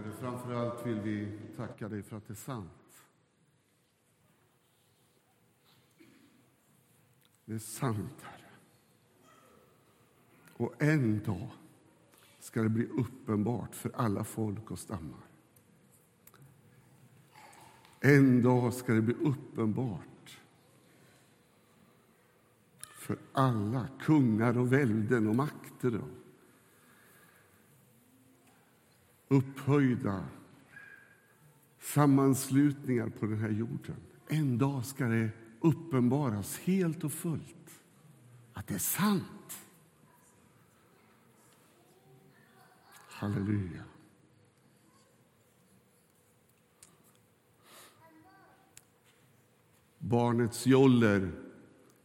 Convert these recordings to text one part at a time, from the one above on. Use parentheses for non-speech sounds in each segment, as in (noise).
Herre. Framför allt vill vi tacka dig för att det är sant. Det är sant, Herre. Och en dag ska det bli uppenbart för alla folk och stammar. En dag ska det bli uppenbart för alla kungar och välden och makter och upphöjda sammanslutningar på den här jorden. En dag ska det uppenbaras helt och fullt att det är sant. Halleluja. Barnets joller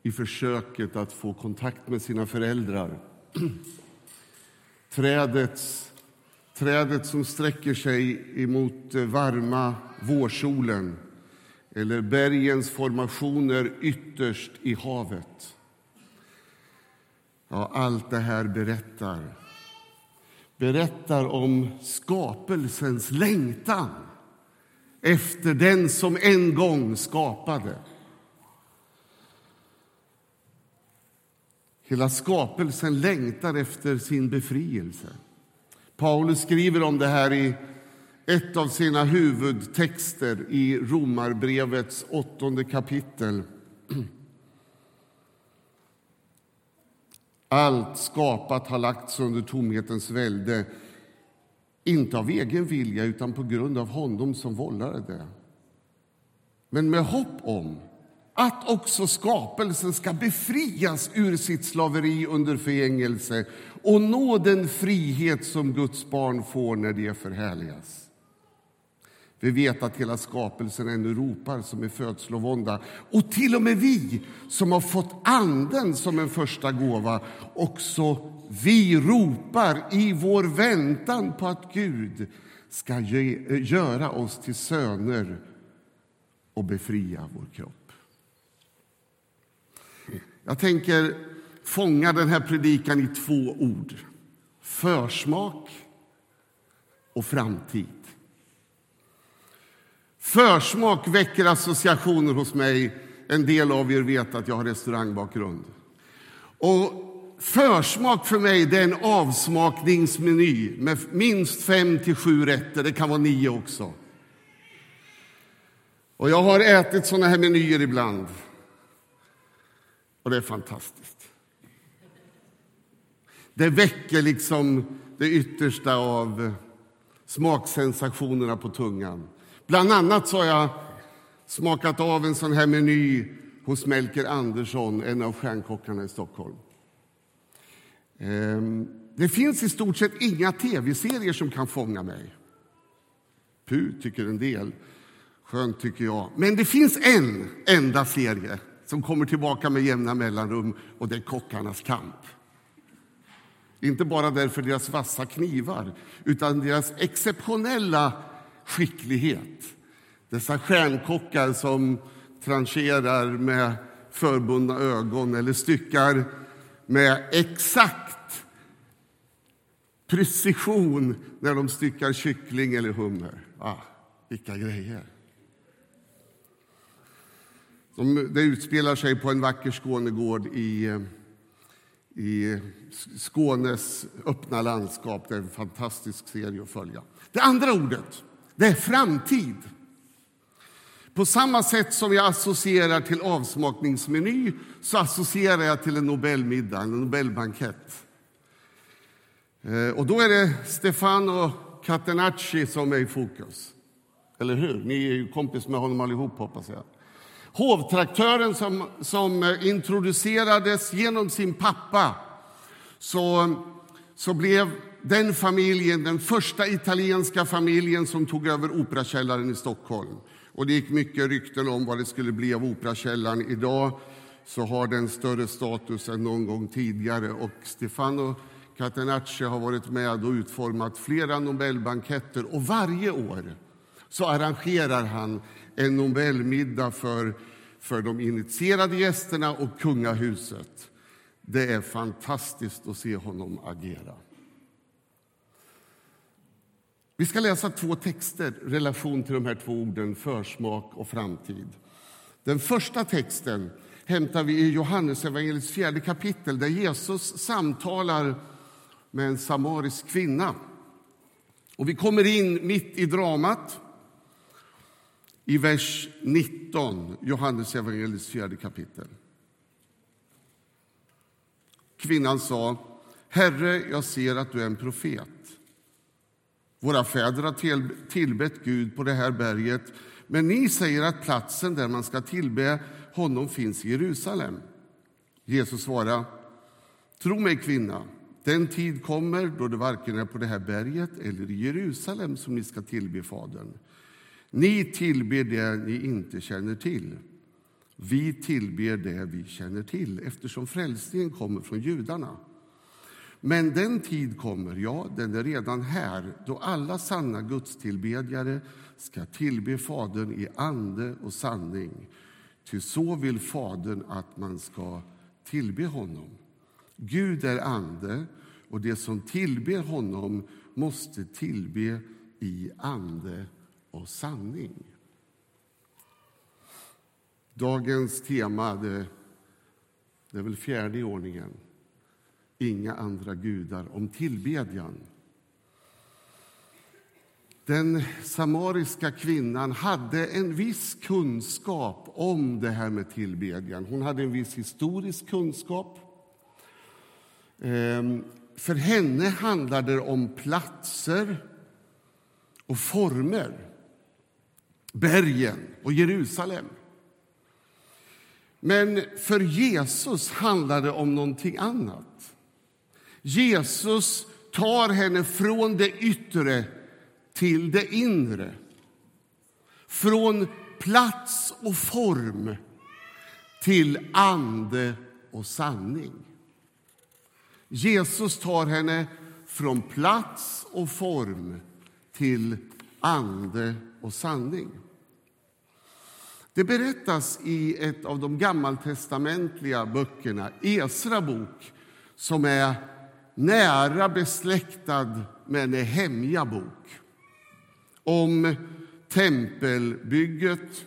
i försöket att få kontakt med sina föräldrar. (clears throat) Trädets, trädet som sträcker sig emot eh, varma vårsolen eller bergens formationer ytterst i havet. Ja, allt det här berättar berättar om skapelsens längtan efter den som en gång skapade. Hela skapelsen längtar efter sin befrielse. Paulus skriver om det här i ett av sina huvudtexter i Romarbrevets åttonde kapitel. Allt skapat har lagts under tomhetens välde inte av egen vilja, utan på grund av honom som vållade det. Men med hopp om att också skapelsen ska befrias ur sitt slaveri under förgängelse och nå den frihet som Guds barn får när de förhärligas. Vi vet att hela skapelsen ännu ropar som i födslovånda. Och till och med vi som har fått Anden som en första gåva, också vi ropar i vår väntan på att Gud ska ge, göra oss till söner och befria vår kropp. Jag tänker fånga den här predikan i två ord. Försmak och framtid. Försmak väcker associationer hos mig. En del av er vet att jag har restaurangbakgrund. Och försmak för mig det är en avsmakningsmeny med minst fem till sju rätter. Det kan vara nio också. Och jag har ätit såna här menyer ibland. Och det är fantastiskt. Det väcker liksom det yttersta av smaksensationerna på tungan. Bland annat så har jag smakat av en sån här meny hos Melker Andersson, en av stjärnkockarna i Stockholm. Ehm, det finns i stort sett inga tv-serier som kan fånga mig. Pu tycker en del. Skönt, tycker jag. Men det finns en enda serie som kommer tillbaka med jämna mellanrum, och det är Kockarnas kamp. Inte bara därför deras vassa knivar, utan deras exceptionella skicklighet. Dessa stjärnkockar som trancherar med förbundna ögon eller styckar med exakt precision när de styckar kyckling eller hummer. Ah, vilka grejer! De, det utspelar sig på en vacker Skånegård i, eh, i Skånes öppna landskap. Det är en fantastisk serie att följa. Det andra ordet det är framtid. På samma sätt som jag associerar till avsmakningsmeny så associerar jag till en Nobelmiddag, en Nobelbankett. Eh, och då är det Stefano Catenacci som är i fokus. Eller hur? Ni är ju kompis med honom allihop, hoppas jag. Hovtraktören som, som eh, introducerades genom sin pappa så, så blev den familjen, den första italienska familjen som tog över Operakällaren i Stockholm. Och det gick mycket rykten om vad det skulle bli av Operakällaren. Idag så har den större status än någon gång tidigare. Och Stefano Catenacci har varit med och utformat flera Nobelbanketter. Och varje år så arrangerar han en Nobelmiddag för, för de initierade gästerna och kungahuset. Det är fantastiskt att se honom agera. Vi ska läsa två texter i relation till de här två orden försmak och framtid. Den första texten hämtar vi i Johannesevangeliets fjärde kapitel där Jesus samtalar med en samarisk kvinna. Och vi kommer in mitt i dramat i vers 19, Johannes evangeliets fjärde kapitel. Kvinnan sa, Herre, jag ser att du är en profet. Våra fäder har tillbett Gud på det här berget men ni säger att platsen där man ska tillbe honom finns i Jerusalem. Jesus svarade, tro mig kvinna, den tid kommer då det varken är på det här berget eller i Jerusalem som ni ska tillbe Fadern. Ni tillber det ni inte känner till. Vi tillber det vi känner till eftersom frälsningen kommer från judarna. Men den tid kommer, ja, den är redan här då alla sanna gudstillbedjare ska tillbe Fadern i ande och sanning. Ty så vill Fadern att man ska tillbe honom. Gud är ande, och det som tillber honom måste tillbe i ande och sanning. Dagens tema det, det är väl fjärde i ordningen. Inga andra gudar om tillbedjan. Den samariska kvinnan hade en viss kunskap om det här med tillbedjan. Hon hade en viss historisk kunskap. Ehm, för henne handlade det om platser och former. Bergen och Jerusalem. Men för Jesus handlar det om någonting annat. Jesus tar henne från det yttre till det inre. Från plats och form till ande och sanning. Jesus tar henne från plats och form till ande och sanning. Det berättas i ett av de gammaltestamentliga böckerna, Esra bok som är nära besläktad med Nehemja bok om tempelbygget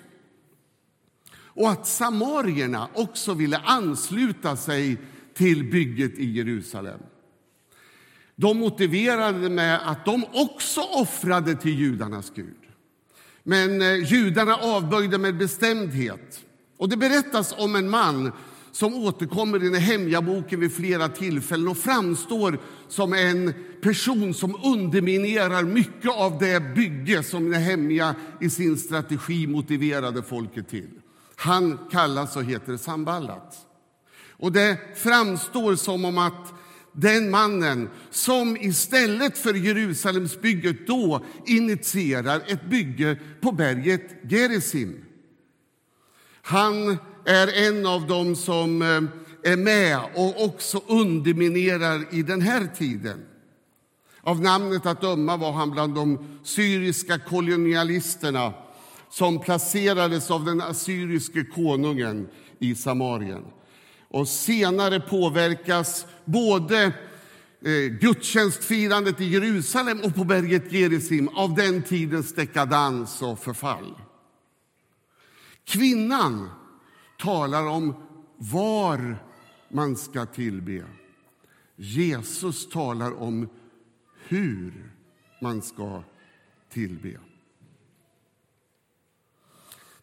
och att samarierna också ville ansluta sig till bygget i Jerusalem. De motiverade det med att de också offrade till judarnas Gud. Men eh, judarna avböjde med bestämdhet. Och Det berättas om en man som återkommer i Nehemja-boken vid flera tillfällen och framstår som en person som underminerar mycket av det bygge som Nehemja i sin strategi motiverade folket till. Han kallas och heter Samballat. Och det framstår som om att den mannen som istället för Jerusalemsbygget då initierar ett bygge på berget Gerizim. Han är en av dem som eh, är med och också underminerar i den här tiden. Av namnet att döma var han bland de syriska kolonialisterna som placerades av den assyriske konungen i Samarien. Och senare påverkas både eh, gudstjänstfirandet i Jerusalem och på berget Gerizim av den tidens dekadans och förfall. Kvinnan talar om var man ska tillbe. Jesus talar om hur man ska tillbe.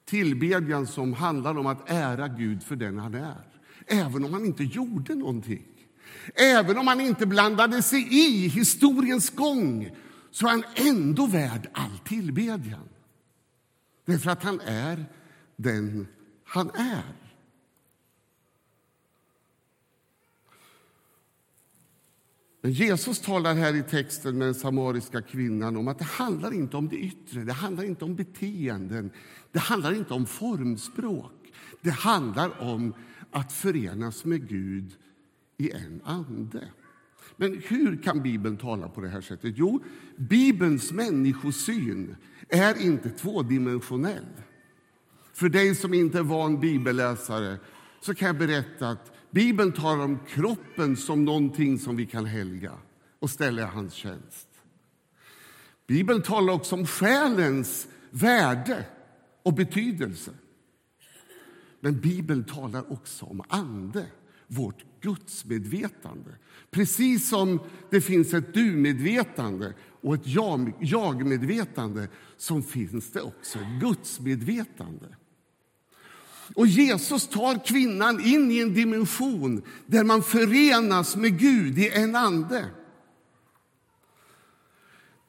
Tillbedjan som handlar om att ära Gud för den han är, även om han inte gjorde någonting. Även om han inte blandade sig i historiens gång så är han ändå värd all tillbedjan. Därför att han är den han är. Men Jesus talar här i texten med den samariska kvinnan om att det handlar inte om det yttre, det handlar inte om beteenden, det handlar inte om formspråk. Det handlar om att förenas med Gud i en ande. Men hur kan Bibeln tala på det här sättet? Jo, Bibelns människosyn är inte tvådimensionell. För dig som inte är van bibelläsare så kan jag berätta att Bibeln talar om kroppen som någonting som vi kan helga och ställa i hans tjänst. Bibeln talar också om själens värde och betydelse. Men Bibeln talar också om ande, vårt gudsmedvetande. Precis som det finns ett du-medvetande och ett jag-medvetande så finns det också ett gudsmedvetande. Och Jesus tar kvinnan in i en dimension där man förenas med Gud i en ande.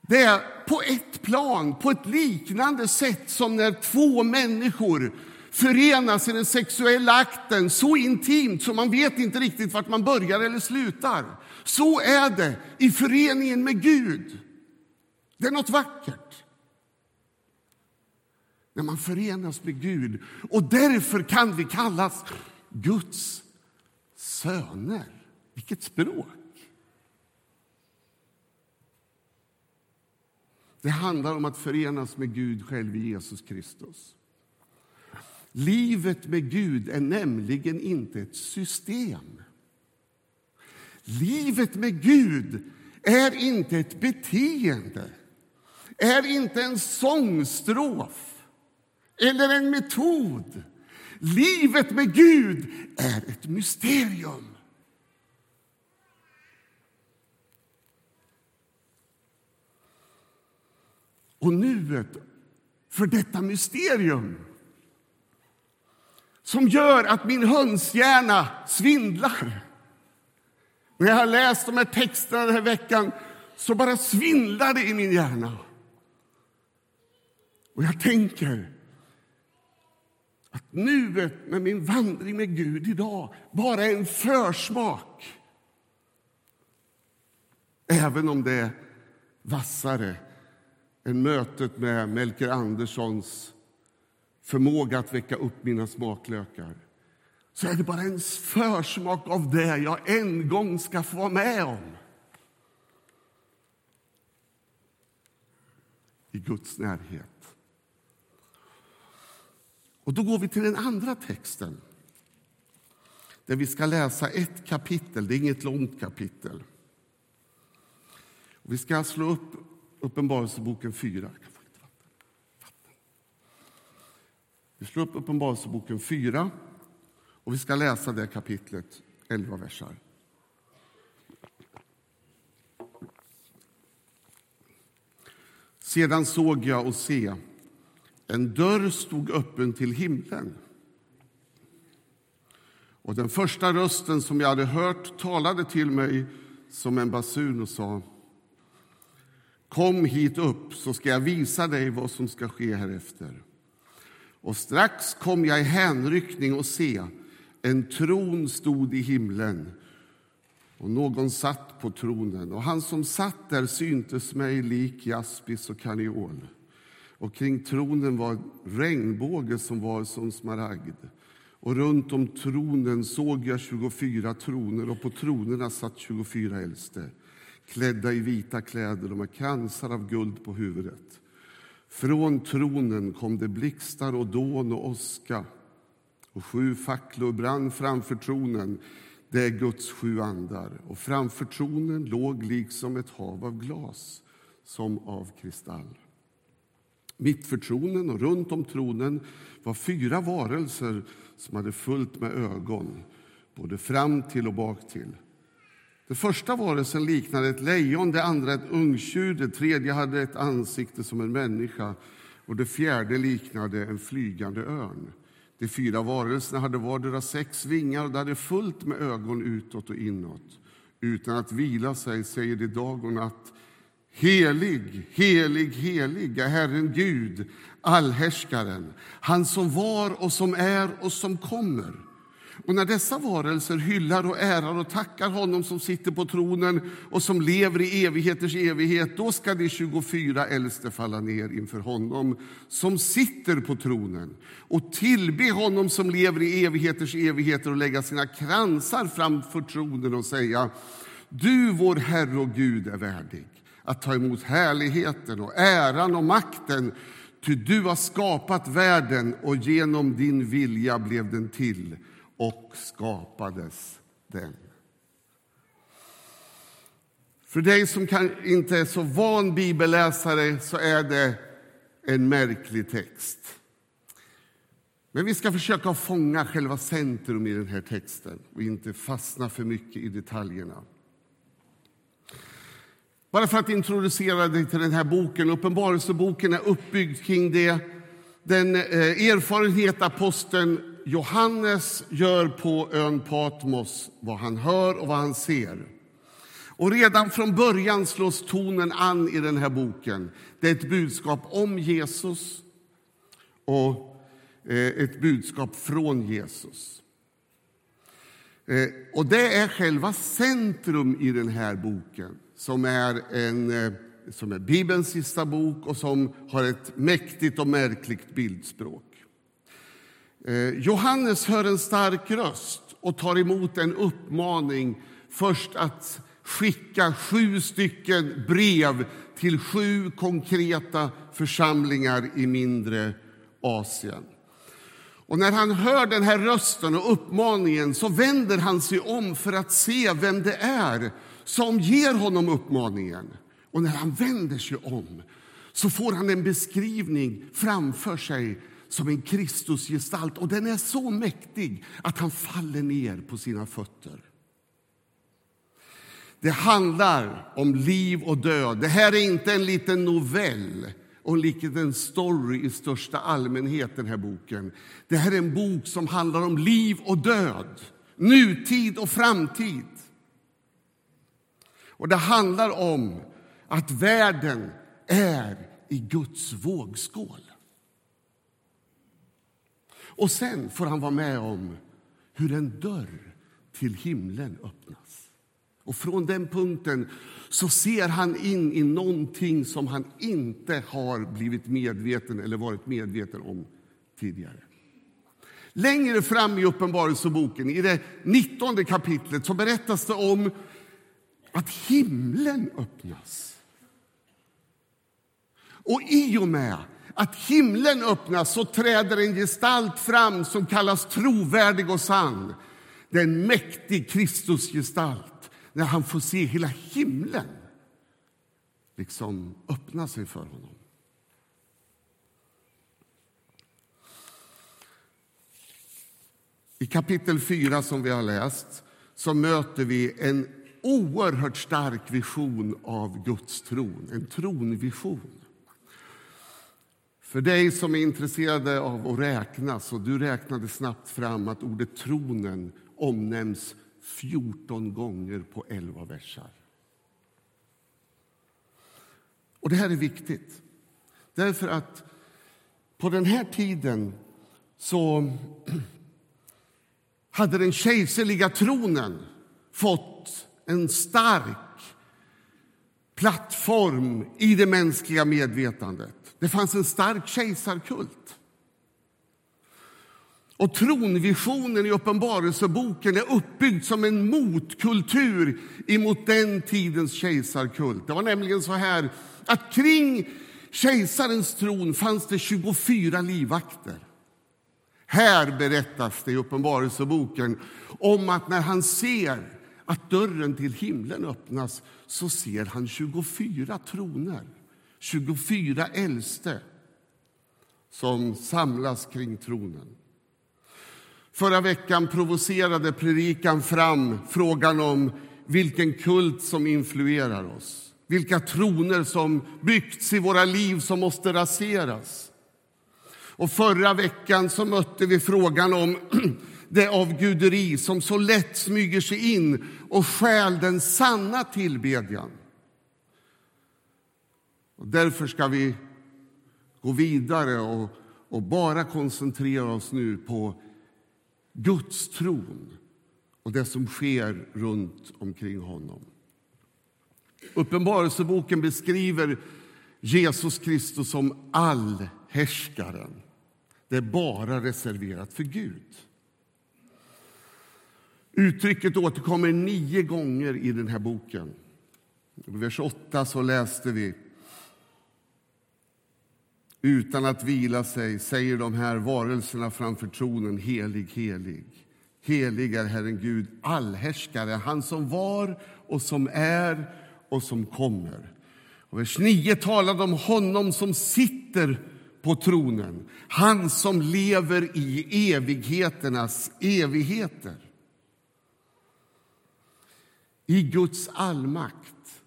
Det är på ett plan, på ett liknande sätt som när två människor förenas i den sexuella akten så intimt så man vet inte riktigt vart man börjar eller slutar. Så är det i föreningen med Gud. Det är något vackert när man förenas med Gud. Och därför kan vi kallas Guds söner. Vilket språk! Det handlar om att förenas med Gud själv i Jesus Kristus. Livet med Gud är nämligen inte ett system. Livet med Gud är inte ett beteende, är inte en sångstrof eller en metod. Livet med Gud är ett mysterium. Och nuet för detta mysterium som gör att min hönshjärna svindlar. När jag har läst de här texterna den här veckan så bara svindlar det i min hjärna. Och jag tänker att nuet med min vandring med Gud idag bara är en försmak. Även om det är vassare än mötet med Melker Anderssons förmåga att väcka upp mina smaklökar så är det bara en försmak av det jag en gång ska få vara med om. I Guds närhet. Och Då går vi till den andra texten där vi ska läsa ett kapitel. Det är inget långt kapitel. Vi ska slå upp Uppenbarelseboken 4. Vi slår upp Uppenbarelseboken 4 och vi ska läsa det kapitlet, 11 versar. Sedan såg jag och se, en dörr stod öppen till himlen. Och den första rösten som jag hade hört talade till mig som en basun och sa Kom hit upp, så ska jag visa dig vad som ska ske härefter. Och strax kom jag i hänryckning och se, en tron stod i himlen och någon satt på tronen. Och han som satt där syntes mig lik jaspis och karneol. Och kring tronen var en regnbåge som var som smaragd. Och runt om tronen såg jag 24 troner och på tronerna satt 24 äldste klädda i vita kläder och med kransar av guld på huvudet. Från tronen kom det blixtar och dån och oska och sju facklor brann framför tronen. Det är Guds sju andar. Och framför tronen låg liksom ett hav av glas, som av kristall. Mitt för tronen och runt om tronen var fyra varelser som hade fullt med ögon, både fram till och bak till. Den första varelsen liknade ett lejon, det andra ett ungtjur, det tredje hade ett ansikte som en människa och det fjärde liknade en flygande örn. De fyra varelserna hade vardera sex vingar och de hade fullt med ögon utåt och inåt. Utan att vila sig säger de dag och natt Helig, helig, helig är Herren Gud, allhärskaren, han som var och som är och som kommer. Och när dessa varelser hyllar och ärar och tackar honom som sitter på tronen och som lever i evigheters evighet, då ska de 24 äldste falla ner inför honom som sitter på tronen och tillbe honom som lever i evigheters evigheter och lägga sina kransar framför tronen och säga Du, vår Herre och Gud, är värdig att ta emot härligheten och äran och makten Ty du har skapat världen och genom din vilja blev den till och skapades den. För dig som kan, inte är så van bibelläsare så är det en märklig text. Men vi ska försöka fånga själva centrum i den här texten och inte fastna för mycket i detaljerna. Bara för att introducera dig till den här boken. Uppenbarelseboken är uppbyggd kring det. Den eh, erfarenhet aposteln Johannes gör på ön Patmos, vad han hör och vad han ser. Och redan från början slås tonen an i den här boken. Det är ett budskap om Jesus och eh, ett budskap från Jesus. Eh, och det är själva centrum i den här boken som är, en, eh, som är Bibelns sista bok och som har ett mäktigt och märkligt bildspråk. Eh, Johannes hör en stark röst och tar emot en uppmaning först att skicka sju stycken brev till sju konkreta församlingar i mindre Asien. Och när han hör den här rösten och uppmaningen så vänder han sig om för att se vem det är som ger honom uppmaningen. Och när han vänder sig om så får han en beskrivning framför sig som en Kristusgestalt. Och den är så mäktig att han faller ner på sina fötter. Det handlar om liv och död. Det här är inte en liten novell och en liten story i största allmänhet. den här boken. Det här är en bok som handlar om liv och död, nutid och framtid. Och Det handlar om att världen är i Guds vågskål. Och sen får han vara med om hur en dörr till himlen öppnas. Och från den punkten så ser han in i någonting som han inte har blivit medveten eller varit medveten om tidigare. Längre fram i Uppenbarelseboken, i det 19 kapitlet, så berättas det om att himlen öppnas. Och i och med att himlen öppnas så träder en gestalt fram som kallas trovärdig och sann. Det är en mäktig Kristusgestalt när han får se hela himlen liksom öppna sig för honom. I kapitel 4 som vi har läst så möter vi en oerhört stark vision av Guds tron, en tronvision. För dig som är intresserade av att räkna, så du räknade snabbt fram att ordet tronen omnämns 14 gånger på 11 versar. Och Det här är viktigt, därför att på den här tiden så (clears throat) hade den kejserliga tronen fått en stark plattform i det mänskliga medvetandet. Det fanns en stark kejsarkult. Och tronvisionen i Uppenbarelseboken är uppbyggd som en motkultur emot den tidens kejsarkult. Det var nämligen så här att kring kejsarens tron fanns det 24 livvakter. Här berättas det i Uppenbarelseboken om att när han ser att dörren till himlen öppnas så ser han 24 troner, 24 äldste som samlas kring tronen. Förra veckan provocerade predikan fram frågan om vilken kult som influerar oss. Vilka troner som byggts i våra liv som måste raseras. Och förra veckan så mötte vi frågan om (clears throat) det avguderi som så lätt smyger sig in och stjäl den sanna tillbedjan. Och därför ska vi gå vidare och, och bara koncentrera oss nu på Guds tron och det som sker runt omkring honom. Uppenbarelseboken beskriver Jesus Kristus som allhärskaren. Det är bara reserverat för Gud. Uttrycket återkommer nio gånger i den här boken. I vers 8 så läste vi utan att vila sig säger de här varelserna framför tronen helig, helig. Helig är Herren Gud, allhärskare, han som var och som är och som kommer. Och vers 9 talar om honom som sitter på tronen, han som lever i evigheternas evigheter. I Guds allmakt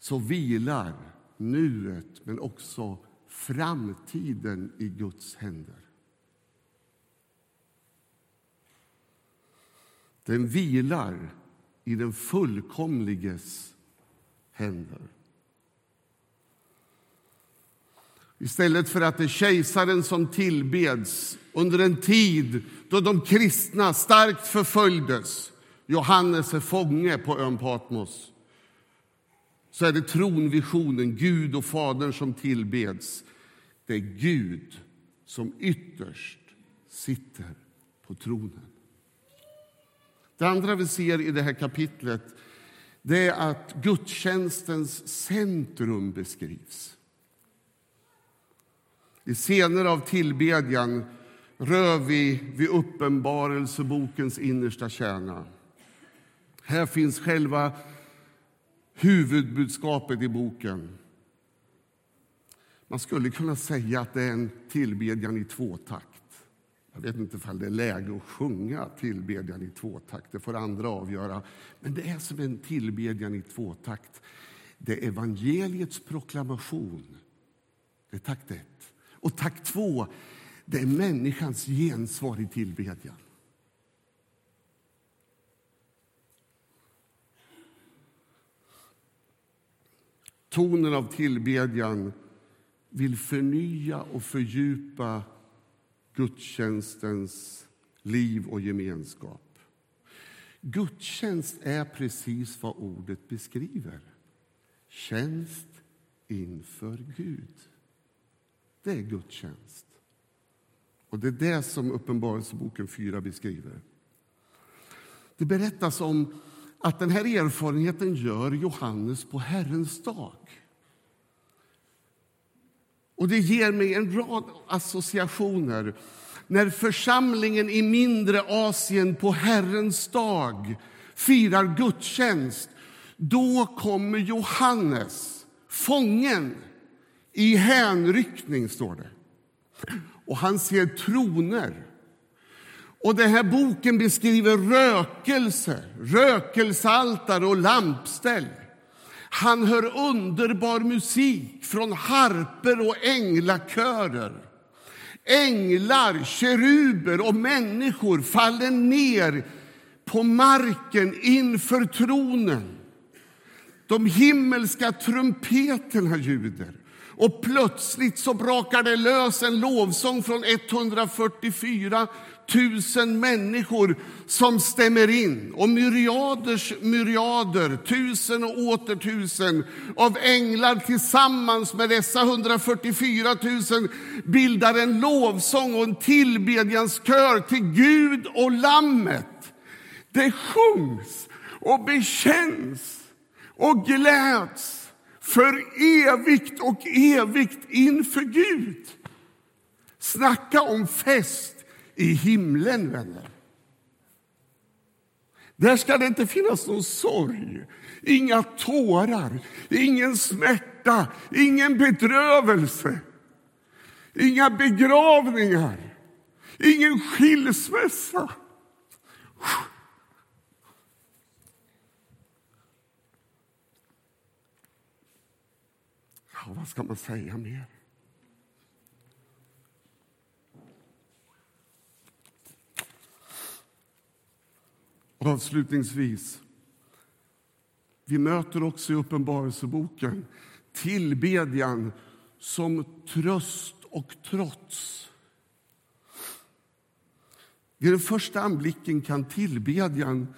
så vilar nuet, men också framtiden i Guds händer. Den vilar i den fullkomliges händer. Istället för att det är kejsaren som tillbeds under en tid då de kristna starkt förföljdes Johannes är fånge på ön Patmos så är det tronvisionen, Gud och Fadern, som tillbeds. Det är Gud som ytterst sitter på tronen. Det andra vi ser i det här kapitlet det är att gudstjänstens centrum beskrivs. I scener av tillbedjan rör vi vid Uppenbarelsebokens innersta kärna. Här finns själva huvudbudskapet i boken. Man skulle kunna säga att det är en tillbedjan i tvåtakt. Jag vet inte om det är läge att sjunga tillbedjan i tvåtakt, det får andra avgöra. Men det är som en tillbedjan i tvåtakt. Det är evangeliets proklamation, det är takt ett. Och takt två, det är människans gensvar i tillbedjan. Tonen av tillbedjan vill förnya och fördjupa gudstjänstens liv och gemenskap. Gudstjänst är precis vad ordet beskriver. Tjänst inför Gud. Det är gudstjänst. Och Det är det som Uppenbarelseboken 4 beskriver. Det berättas om att den här erfarenheten gör Johannes på Herrens dag. Och Det ger mig en rad associationer. När församlingen i mindre Asien på Herrens dag firar gudstjänst då kommer Johannes, fången, i hänryckning, står det. Och han ser troner och den här boken beskriver rökelse, rökelsealtare och lampställ. Han hör underbar musik från harper och änglakörer. Änglar, keruber och människor faller ner på marken inför tronen. De himmelska trumpeterna ljuder. Och plötsligt så brakar det lös en lovsång från 144 tusen människor som stämmer in och myriaders myriader, tusen och åter tusen av änglar tillsammans med dessa 144 000 bildar en lovsång och en tillbedjanskör till Gud och Lammet. Det sjungs och bekänns och gläds för evigt och evigt inför Gud. Snacka om fest i himlen, vänner. Där ska det inte finnas någon sorg, inga tårar, ingen smärta, ingen bedrövelse, inga begravningar, ingen skilsmässa. Ja, vad ska man säga mer? Avslutningsvis. Vi möter också i Uppenbarelseboken tillbedjan som tröst och trots. Vid den första anblicken kan tillbedjan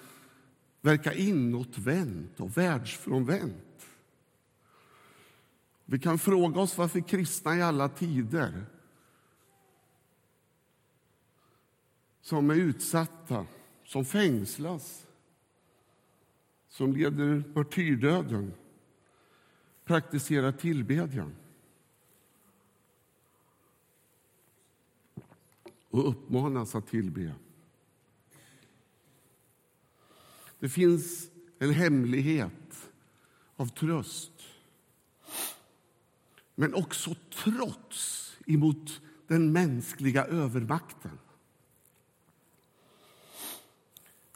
verka inåtvänt och världsfrånvänt. Vi kan fråga oss varför kristna i alla tider som är utsatta som fängslas, som leder martyrdöden, praktiserar tillbedjan och uppmanas att tillbe. Det finns en hemlighet av tröst. Men också trots emot den mänskliga övermakten.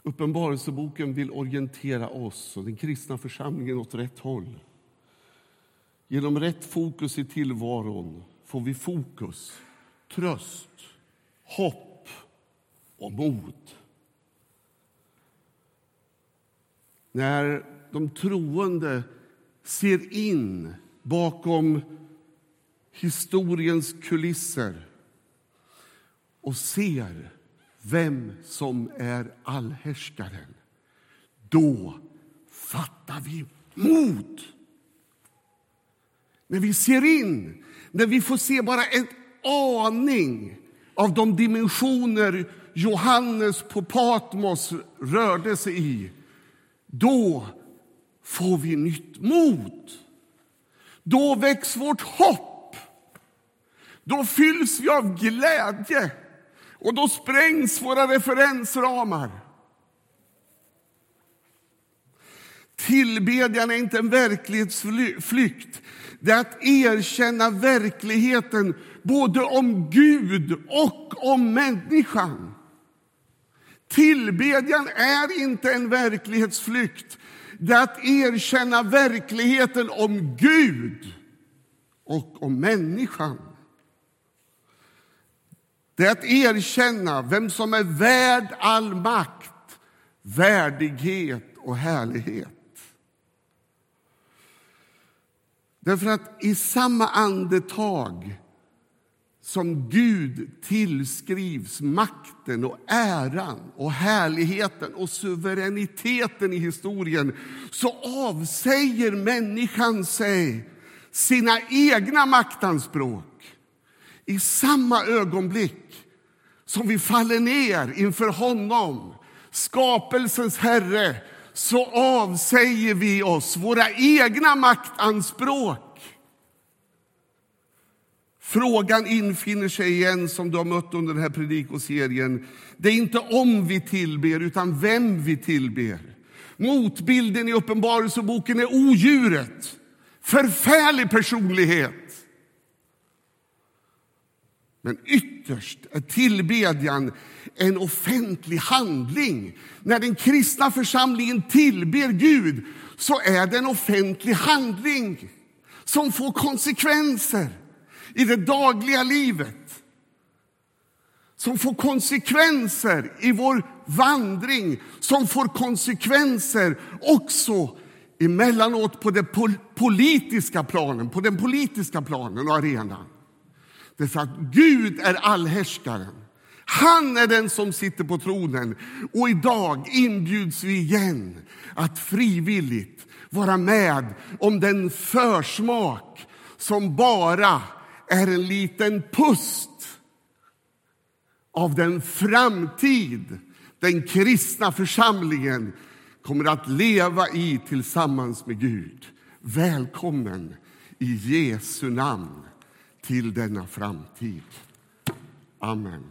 Uppenbarelseboken vill orientera oss och den kristna församlingen åt rätt håll. Genom rätt fokus i tillvaron får vi fokus, tröst, hopp och mod. När de troende ser in bakom historiens kulisser och ser vem som är allhärskaren, då fattar vi mod. När vi ser in, när vi får se bara en aning av de dimensioner Johannes på Patmos rörde sig i, då får vi nytt mod. Då väcks vårt hopp. Då fylls vi av glädje och då sprängs våra referensramar. Tillbedjan är inte en verklighetsflykt. Det är att erkänna verkligheten både om Gud och om människan. Tillbedjan är inte en verklighetsflykt. Det är att erkänna verkligheten om Gud och om människan. Det är att erkänna vem som är värd all makt, värdighet och härlighet. Därför att i samma andetag som Gud tillskrivs makten och äran och härligheten och suveräniteten i historien så avsäger människan sig sina egna maktanspråk i samma ögonblick som vi faller ner inför honom, skapelsens Herre, så avsäger vi oss våra egna maktanspråk. Frågan infinner sig igen som du har mött under den här predikoserien. Det är inte om vi tillber, utan vem vi tillber. Motbilden i Uppenbarelseboken är odjuret. Förfärlig personlighet. Men ytterst är tillbedjan en offentlig handling. När den kristna församlingen tillber Gud så är det en offentlig handling som får konsekvenser i det dagliga livet. Som får konsekvenser i vår vandring, som får konsekvenser också emellanåt på det politiska planen, på den politiska planen och arenan. Därför att Gud är allhärskaren. Han är den som sitter på tronen. Och idag inbjuds vi igen att frivilligt vara med om den försmak som bara är en liten pust av den framtid den kristna församlingen kommer att leva i tillsammans med Gud. Välkommen i Jesu namn till denna framtid. Amen.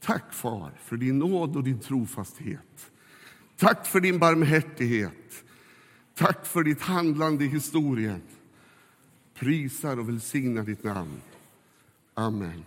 Tack, Far, för din nåd och din trofasthet. Tack för din barmhärtighet. Tack för ditt handlande i historien. Prisar och välsignar ditt namn. Amen.